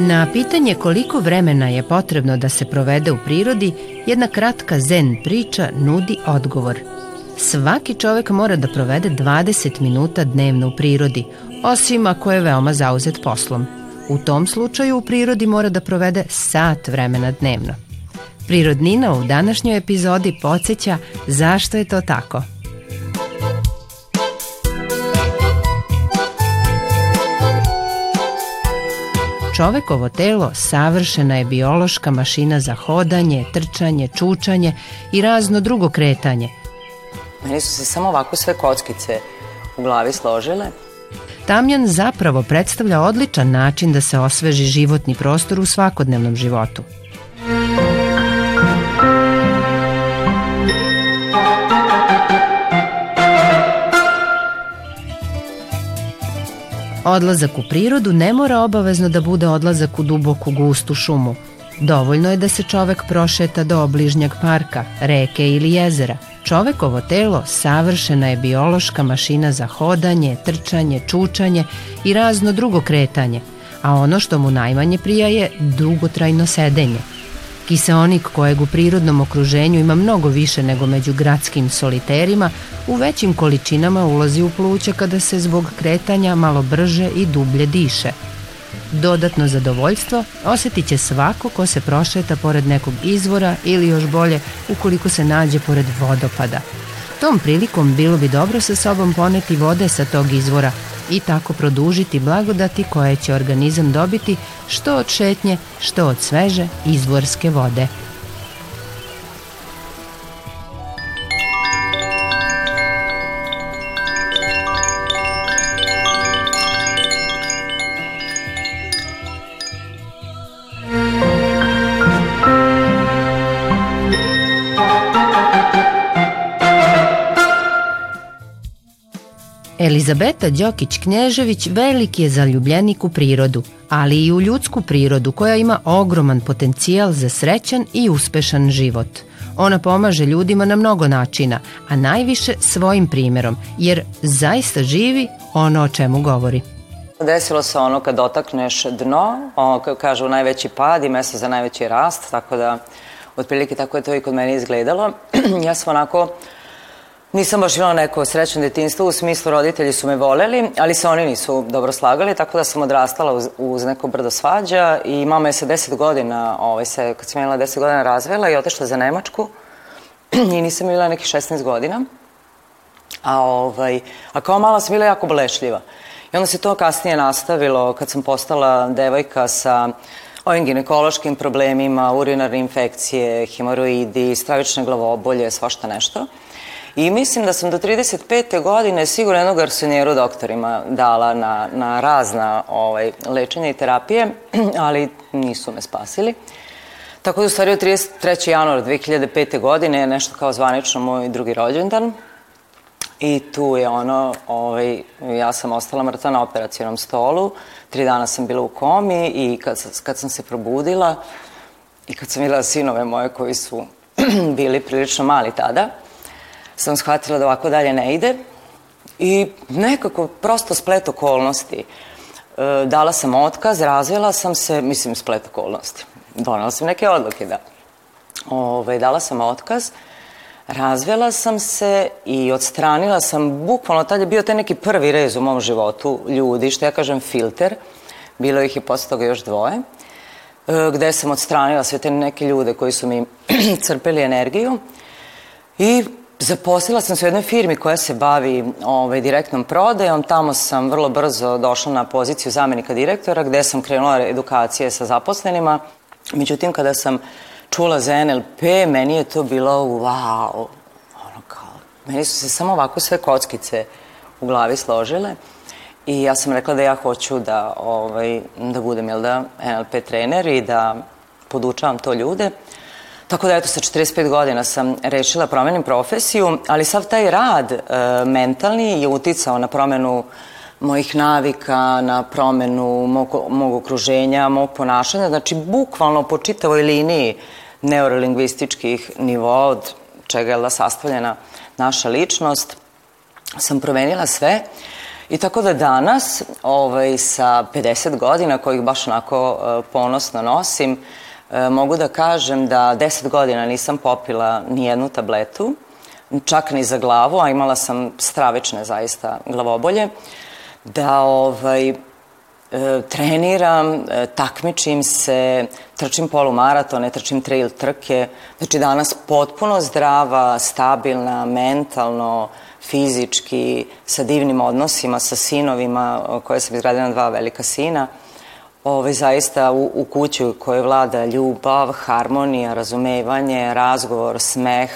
Na pitanje koliko vremena je potrebno da se provede u prirodi, jedna kratka zen priča nudi odgovor. Svaki čovek mora da provede 20 minuta dnevno u prirodi, osim ako je veoma zauzet poslom. U tom slučaju u prirodi mora da provede sat vremena dnevno. Prirodnina u današnjoj epizodi podsjeća zašto je to tako – Čovekovo telo savršena je biološka mašina za hodanje, trčanje, čučanje i razno drugo kretanje. Meni su se samo ovako sve kockice u glavi složile. Tamjan zapravo predstavlja odličan način da se osveži životni prostor u svakodnevnom životu. Muzika Odlazak u prirodu ne mora obavezno da bude odlazak u duboku gustu šumu. Dovoljno je da se čovek prošeta do obližnjeg parka, reke ili jezera. Čovekovo telo savršena je biološka mašina za hodanje, trčanje, čučanje i razno drugo kretanje, a ono što mu najmanje prija je dugotrajno sedenje – Kiseonik kojeg u prirodnom okruženju ima mnogo više nego među gradskim soliterima, u većim količinama ulazi u pluća kada se zbog kretanja malo brže i dublje diše. Dodatno zadovoljstvo osetit će svako ko se prošeta pored nekog izvora ili još bolje ukoliko se nađe pored vodopada – Tom prilikom bilo bi dobro sa sobom poneti vode sa tog izvora i tako produžiti blagodati koje će organizam dobiti što od šetnje, što od sveže izvorske vode – Elizabeta Đokić-Knežević veliki je zaljubljenik u prirodu, ali i u ljudsku prirodu koja ima ogroman potencijal za srećan i uspešan život. Ona pomaže ljudima na mnogo načina, a najviše svojim primerom, jer zaista živi ono o čemu govori. Desilo se ono kad dotakneš dno, o, kažu najveći pad i mesto za najveći rast, tako da otprilike tako je to i kod mene izgledalo. ja sam onako Nisam baš imala neko srećno detinstvo, u smislu roditelji su me voleli, ali se oni nisu dobro slagali, tako da sam odrastala uz, uz neko brdo svađa i mama je sa 10 godina, ovaj, se, kad sam imala 10 godina, razvela i otešla za Nemačku i nisam bila neki 16 godina. A, ovaj, a kao mala sam bila jako bolešljiva. I onda se to kasnije nastavilo kad sam postala devojka sa ovim ginekološkim problemima, urinarne infekcije, hemoroidi, stravične glavobolje, svašta nešto. I mislim da sam do 35. godine sigurno jednog garsonjeru doktorima dala na, na razna ovaj, lečenja i terapije, ali nisu me spasili. Tako da u stvari od 33. januara 2005. godine je nešto kao zvanično moj drugi rođendan. I tu je ono, ovaj, ja sam ostala mrtva na operacijnom stolu, tri dana sam bila u komi i kad, kad sam se probudila i kad sam videla sinove moje koji su bili prilično mali tada, sam shvatila da ovako dalje ne ide i nekako prosto splet okolnosti. E, dala sam otkaz, razvela sam se, mislim splet okolnosti. Donala sam neke odluke, da. Ove, ovaj, dala sam otkaz, razvela sam se i odstranila sam, bukvalno tad je bio taj neki prvi rez u mom životu ljudi, što ja kažem filter, bilo ih je posle toga još dvoje, e, gde sam odstranila sve te neke ljude koji su mi crpili energiju i Zaposlila sam se u jednoj firmi koja se bavi ovaj, direktnom prodajom. Tamo sam vrlo brzo došla na poziciju zamenika direktora gde sam krenula edukacije sa zaposlenima. Međutim, kada sam čula za NLP, meni je to bilo wow. Ono kao, meni su se samo ovako sve kockice u glavi složile. I ja sam rekla da ja hoću da, ovaj, da budem jel da, NLP trener i da podučavam to ljude. Tako da eto, sa 45 godina sam rešila promenim profesiju, ali sav taj rad e, mentalni je uticao na promenu mojih navika, na promenu mog, mog okruženja, mog ponašanja, znači bukvalno po čitavoj liniji neurolingvističkih nivoa od čega je da, sastavljena naša ličnost, sam promenila sve. I tako da danas, ovaj, sa 50 godina, kojih baš onako e, ponosno nosim, E, mogu da kažem da 10 godina nisam popila ni jednu tabletu, čak ni za glavu, a imala sam stravične zaista glavobolje, da ovaj, e, treniram, e, takmičim se, trčim polumaratone, trčim trail trke. Znači danas potpuno zdrava, stabilna, mentalno, fizički, sa divnim odnosima, sa sinovima koje sam izgradila na dva velika sina – ovaj, zaista u, u kući u kojoj vlada ljubav, harmonija, razumevanje, razgovor, smeh.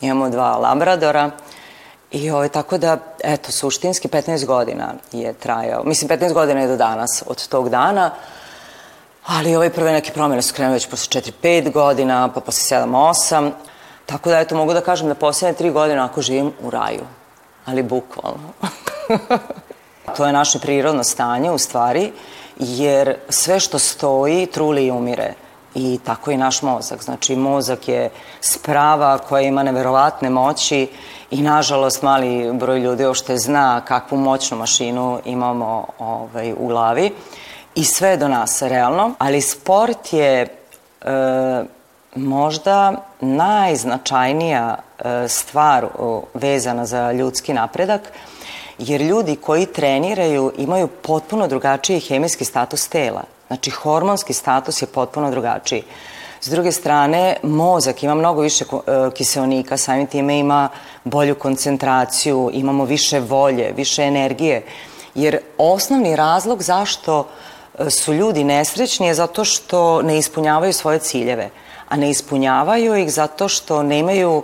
Imamo dva labradora. I ovaj, tako da, eto, suštinski 15 godina je trajao. Mislim, 15 godina je do danas, od tog dana. Ali ove ovaj, prve neke promene su krenule već posle 4-5 godina, pa posle 7-8. Tako da, eto, mogu da kažem da poslednje 3 godine ako živim u raju. Ali bukvalno. to je naše prirodno stanje, u stvari jer sve što stoji truli i umire. I tako i naš mozak. Znači, mozak je sprava koja ima neverovatne moći i, nažalost, mali broj ljudi uopšte zna kakvu moćnu mašinu imamo ovaj, u glavi. I sve je do nas, realno. Ali sport je e, možda najznačajnija e, stvar o, vezana za ljudski napredak – jer ljudi koji treniraju imaju potpuno drugačiji hemijski status tela. Znači, hormonski status je potpuno drugačiji. S druge strane, mozak ima mnogo više eh, kiseonika, samim time ima bolju koncentraciju, imamo više volje, više energije. Jer osnovni razlog zašto eh, su ljudi nesrećni je zato što ne ispunjavaju svoje ciljeve. A ne ispunjavaju ih zato što nemaju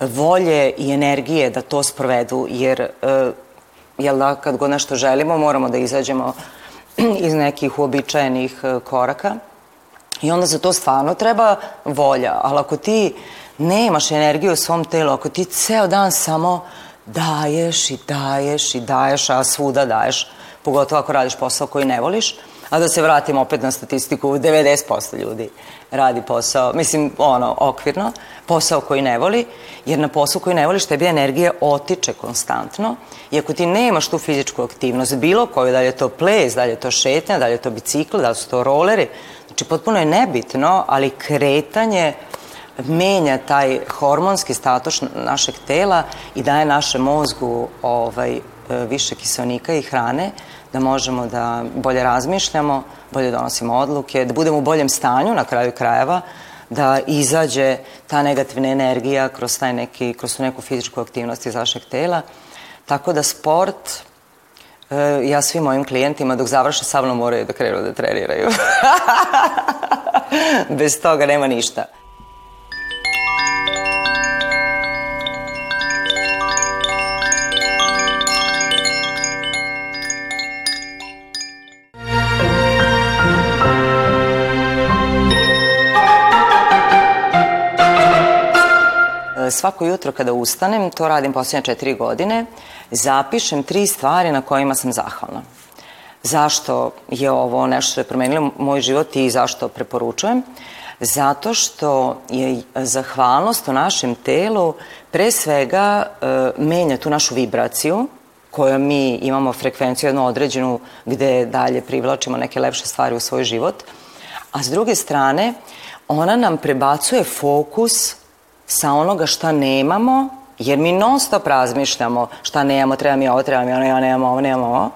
volje i energije da to sprovedu, jer eh, jel da, kad god nešto želimo, moramo da izađemo iz nekih uobičajenih e, koraka. I onda za to stvarno treba volja. Ali ako ti nemaš energiju u svom telu, ako ti ceo dan samo daješ i daješ i daješ, a svuda daješ, pogotovo ako radiš posao koji ne voliš, A da se vratimo opet na statistiku, 90% ljudi radi posao, mislim, ono, okvirno, posao koji ne voli, jer na poslu koji ne voliš tebi energija otiče konstantno i ako ti nemaš tu fizičku aktivnost, bilo koju, da li je to ples, da li je to šetnja, da li je to bicikl, da li su to roleri, znači potpuno je nebitno, ali kretanje menja taj hormonski status našeg tela i daje našem mozgu ovaj, više kiselnika i hrane, da možemo da bolje razmišljamo, bolje donosimo odluke, da budemo u boljem stanju na kraju krajeva, da izađe ta negativna energija kroz, taj neki, kroz tu neku fizičku aktivnost iz vašeg tela. Tako da sport, e, ja svim mojim klijentima dok završe sa mnom moraju da krenu da treniraju. Bez toga nema ništa. svako jutro kada ustanem, to radim posljednje četiri godine, zapišem tri stvari na kojima sam zahvalna. Zašto je ovo nešto što je promenilo moj život i zašto preporučujem? Zato što je zahvalnost u našem telu pre svega e, menja tu našu vibraciju, koju mi imamo frekvenciju jednu određenu gde dalje privlačimo neke lepše stvari u svoj život, a s druge strane ona nam prebacuje fokus sa onoga šta nemamo, jer mi non stop razmišljamo šta nemamo, treba mi ovo, treba mi ono, ja nemam ovo, nemam ovo.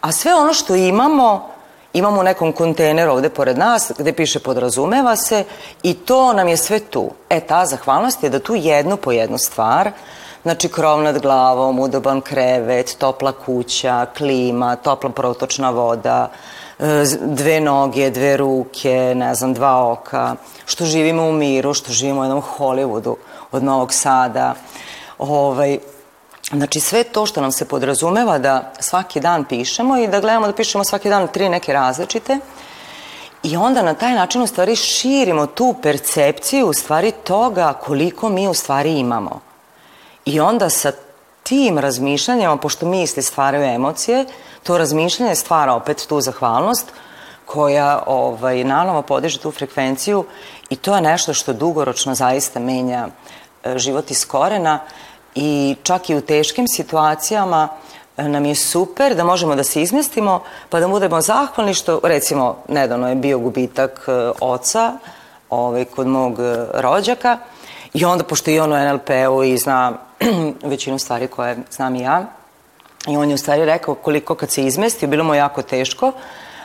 A sve ono što imamo, imamo u nekom kontejneru ovde pored nas gde piše podrazumeva se i to nam je sve tu. E, ta zahvalnost je da tu jednu po jednu stvar, znači krov nad glavom, udoban krevet, topla kuća, klima, topla protočna voda, uh, dve noge, dve ruke, ne znam, dva oka, što živimo u miru, što živimo u jednom Hollywoodu od Novog Sada. Ovaj, Znači sve to što nam se podrazumeva da svaki dan pišemo i da gledamo da pišemo svaki dan tri neke različite i onda na taj način u stvari širimo tu percepciju u stvari toga koliko mi u stvari imamo. I onda sa tim razmišljanjima, pošto misli stvaraju emocije, to razmišljanje stvara opet tu zahvalnost koja ovaj, nanovo podiže tu frekvenciju i to je nešto što dugoročno zaista menja e, život iz korena i čak i u teškim situacijama e, nam je super da možemo da se izmestimo pa da budemo zahvalni što recimo nedavno je bio gubitak e, oca ovaj, kod mog rođaka i onda pošto i on u NLP-u i zna većinu stvari koje znam i ja I on je u stvari rekao koliko kad se izmestio, bilo mu jako teško,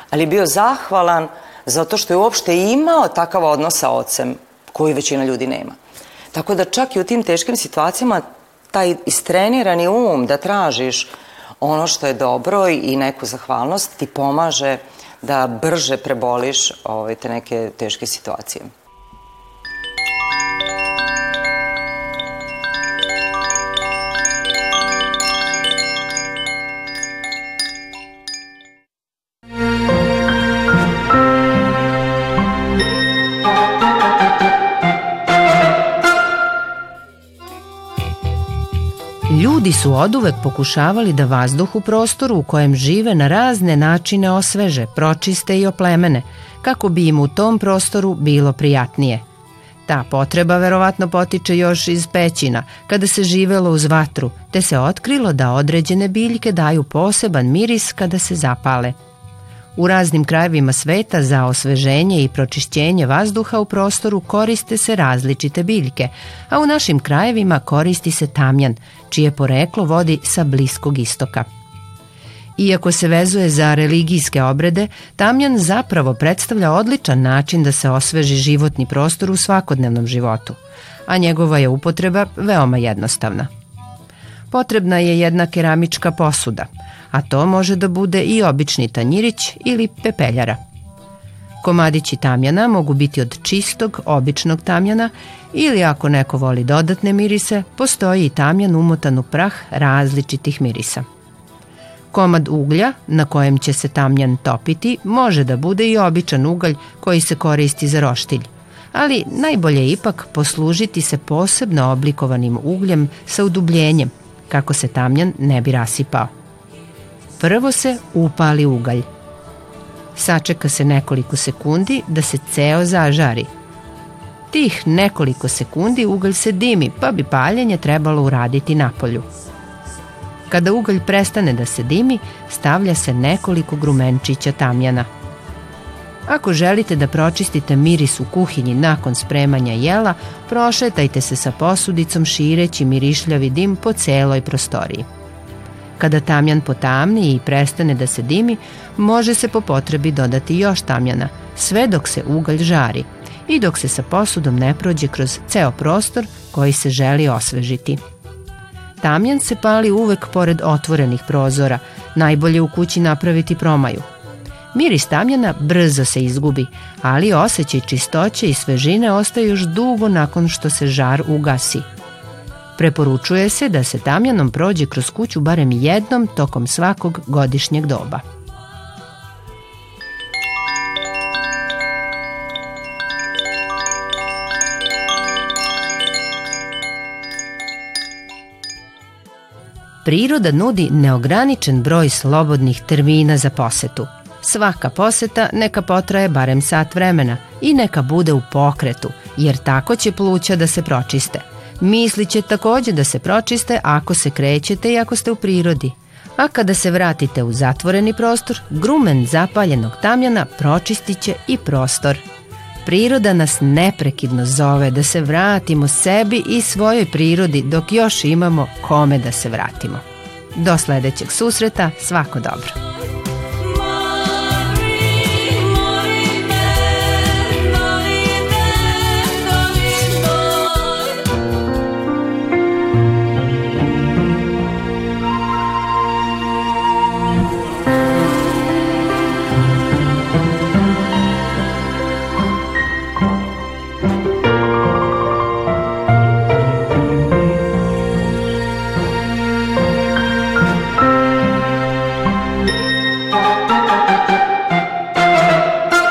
ali bio zahvalan zato što je uopšte imao takav odnos sa ocem koji većina ljudi nema. Tako da čak i u tim teškim situacijama taj istrenirani um da tražiš ono što je dobro i neku zahvalnost ti pomaže da brže preboliš ove, ovaj, te neke teške situacije. Ljudi su oduvek pokušavali da vazduh u prostoru u kojem žive na razne načine osveže, pročiste i oplemene, kako bi im u tom prostoru bilo prijatnije. Ta potreba verovatno potiče još iz pećina, kada se živelo uz vatru, te se otkrilo da određene biljke daju poseban miris kada se zapale – U raznim krajevima sveta za osveženje i pročišćenje vazduha u prostoru koriste se različite biljke, a u našim krajevima koristi se tamjan, čije poreklo vodi sa Bliskog istoka. Iako se vezuje za religijske obrede, tamjan zapravo predstavlja odličan način da se osveži životni prostor u svakodnevnom životu, a njegova je upotreba veoma jednostavna – potrebna je jedna keramička posuda, a to može da bude i obični tanjirić ili pepeljara. Komadići tamjana mogu biti od čistog, običnog tamjana ili ako neko voli dodatne mirise, postoji i tamjan umotan u prah različitih mirisa. Komad uglja na kojem će se tamjan topiti može da bude i običan ugalj koji se koristi za roštilj, ali najbolje ipak poslužiti se posebno oblikovanim ugljem sa udubljenjem kako se tamjan ne bi rasipao. Prvo se upali ugalj. Sačeka se nekoliko sekundi da se ceo zažari. Tih nekoliko sekundi ugalj se dimi, pa bi paljenje trebalo uraditi na polju. Kada ugalj prestane da se dimi, stavlja se nekoliko grumenčića tamjana – Ako želite da pročistite miris u kuhinji nakon spremanja jela, prošetajte se sa posudicom šireći mirišljavi dim po celoj prostoriji. Kada tamjan potamni i prestane da se dimi, može se po potrebi dodati još tamjana, sve dok se ugalj žari i dok se sa posudom ne prođe kroz ceo prostor koji se želi osvežiti. Tamjan se pali uvek pored otvorenih prozora, najbolje u kući napraviti promaju – Miris tamjana brzo se izgubi, ali osjećaj čistoće i svežine ostaje još dugo nakon što se žar ugasi. Preporučuje se da se tamjanom prođe kroz kuću barem jednom tokom svakog godišnjeg doba. Priroda nudi neograničen broj slobodnih termina za posetu – Svaka poseta neka potraje barem sat vremena i neka bude u pokretu, jer tako će pluća da se pročiste. Misli će takođe da se pročiste ako se krećete i ako ste u prirodi. A kada se vratite u zatvoreni prostor, grumen zapaljenog tamjana pročistiće i prostor. Priroda nas neprekidno zove da se vratimo sebi i svojoj prirodi dok još imamo kome da se vratimo. Do sledećeg susreta, svako dobro!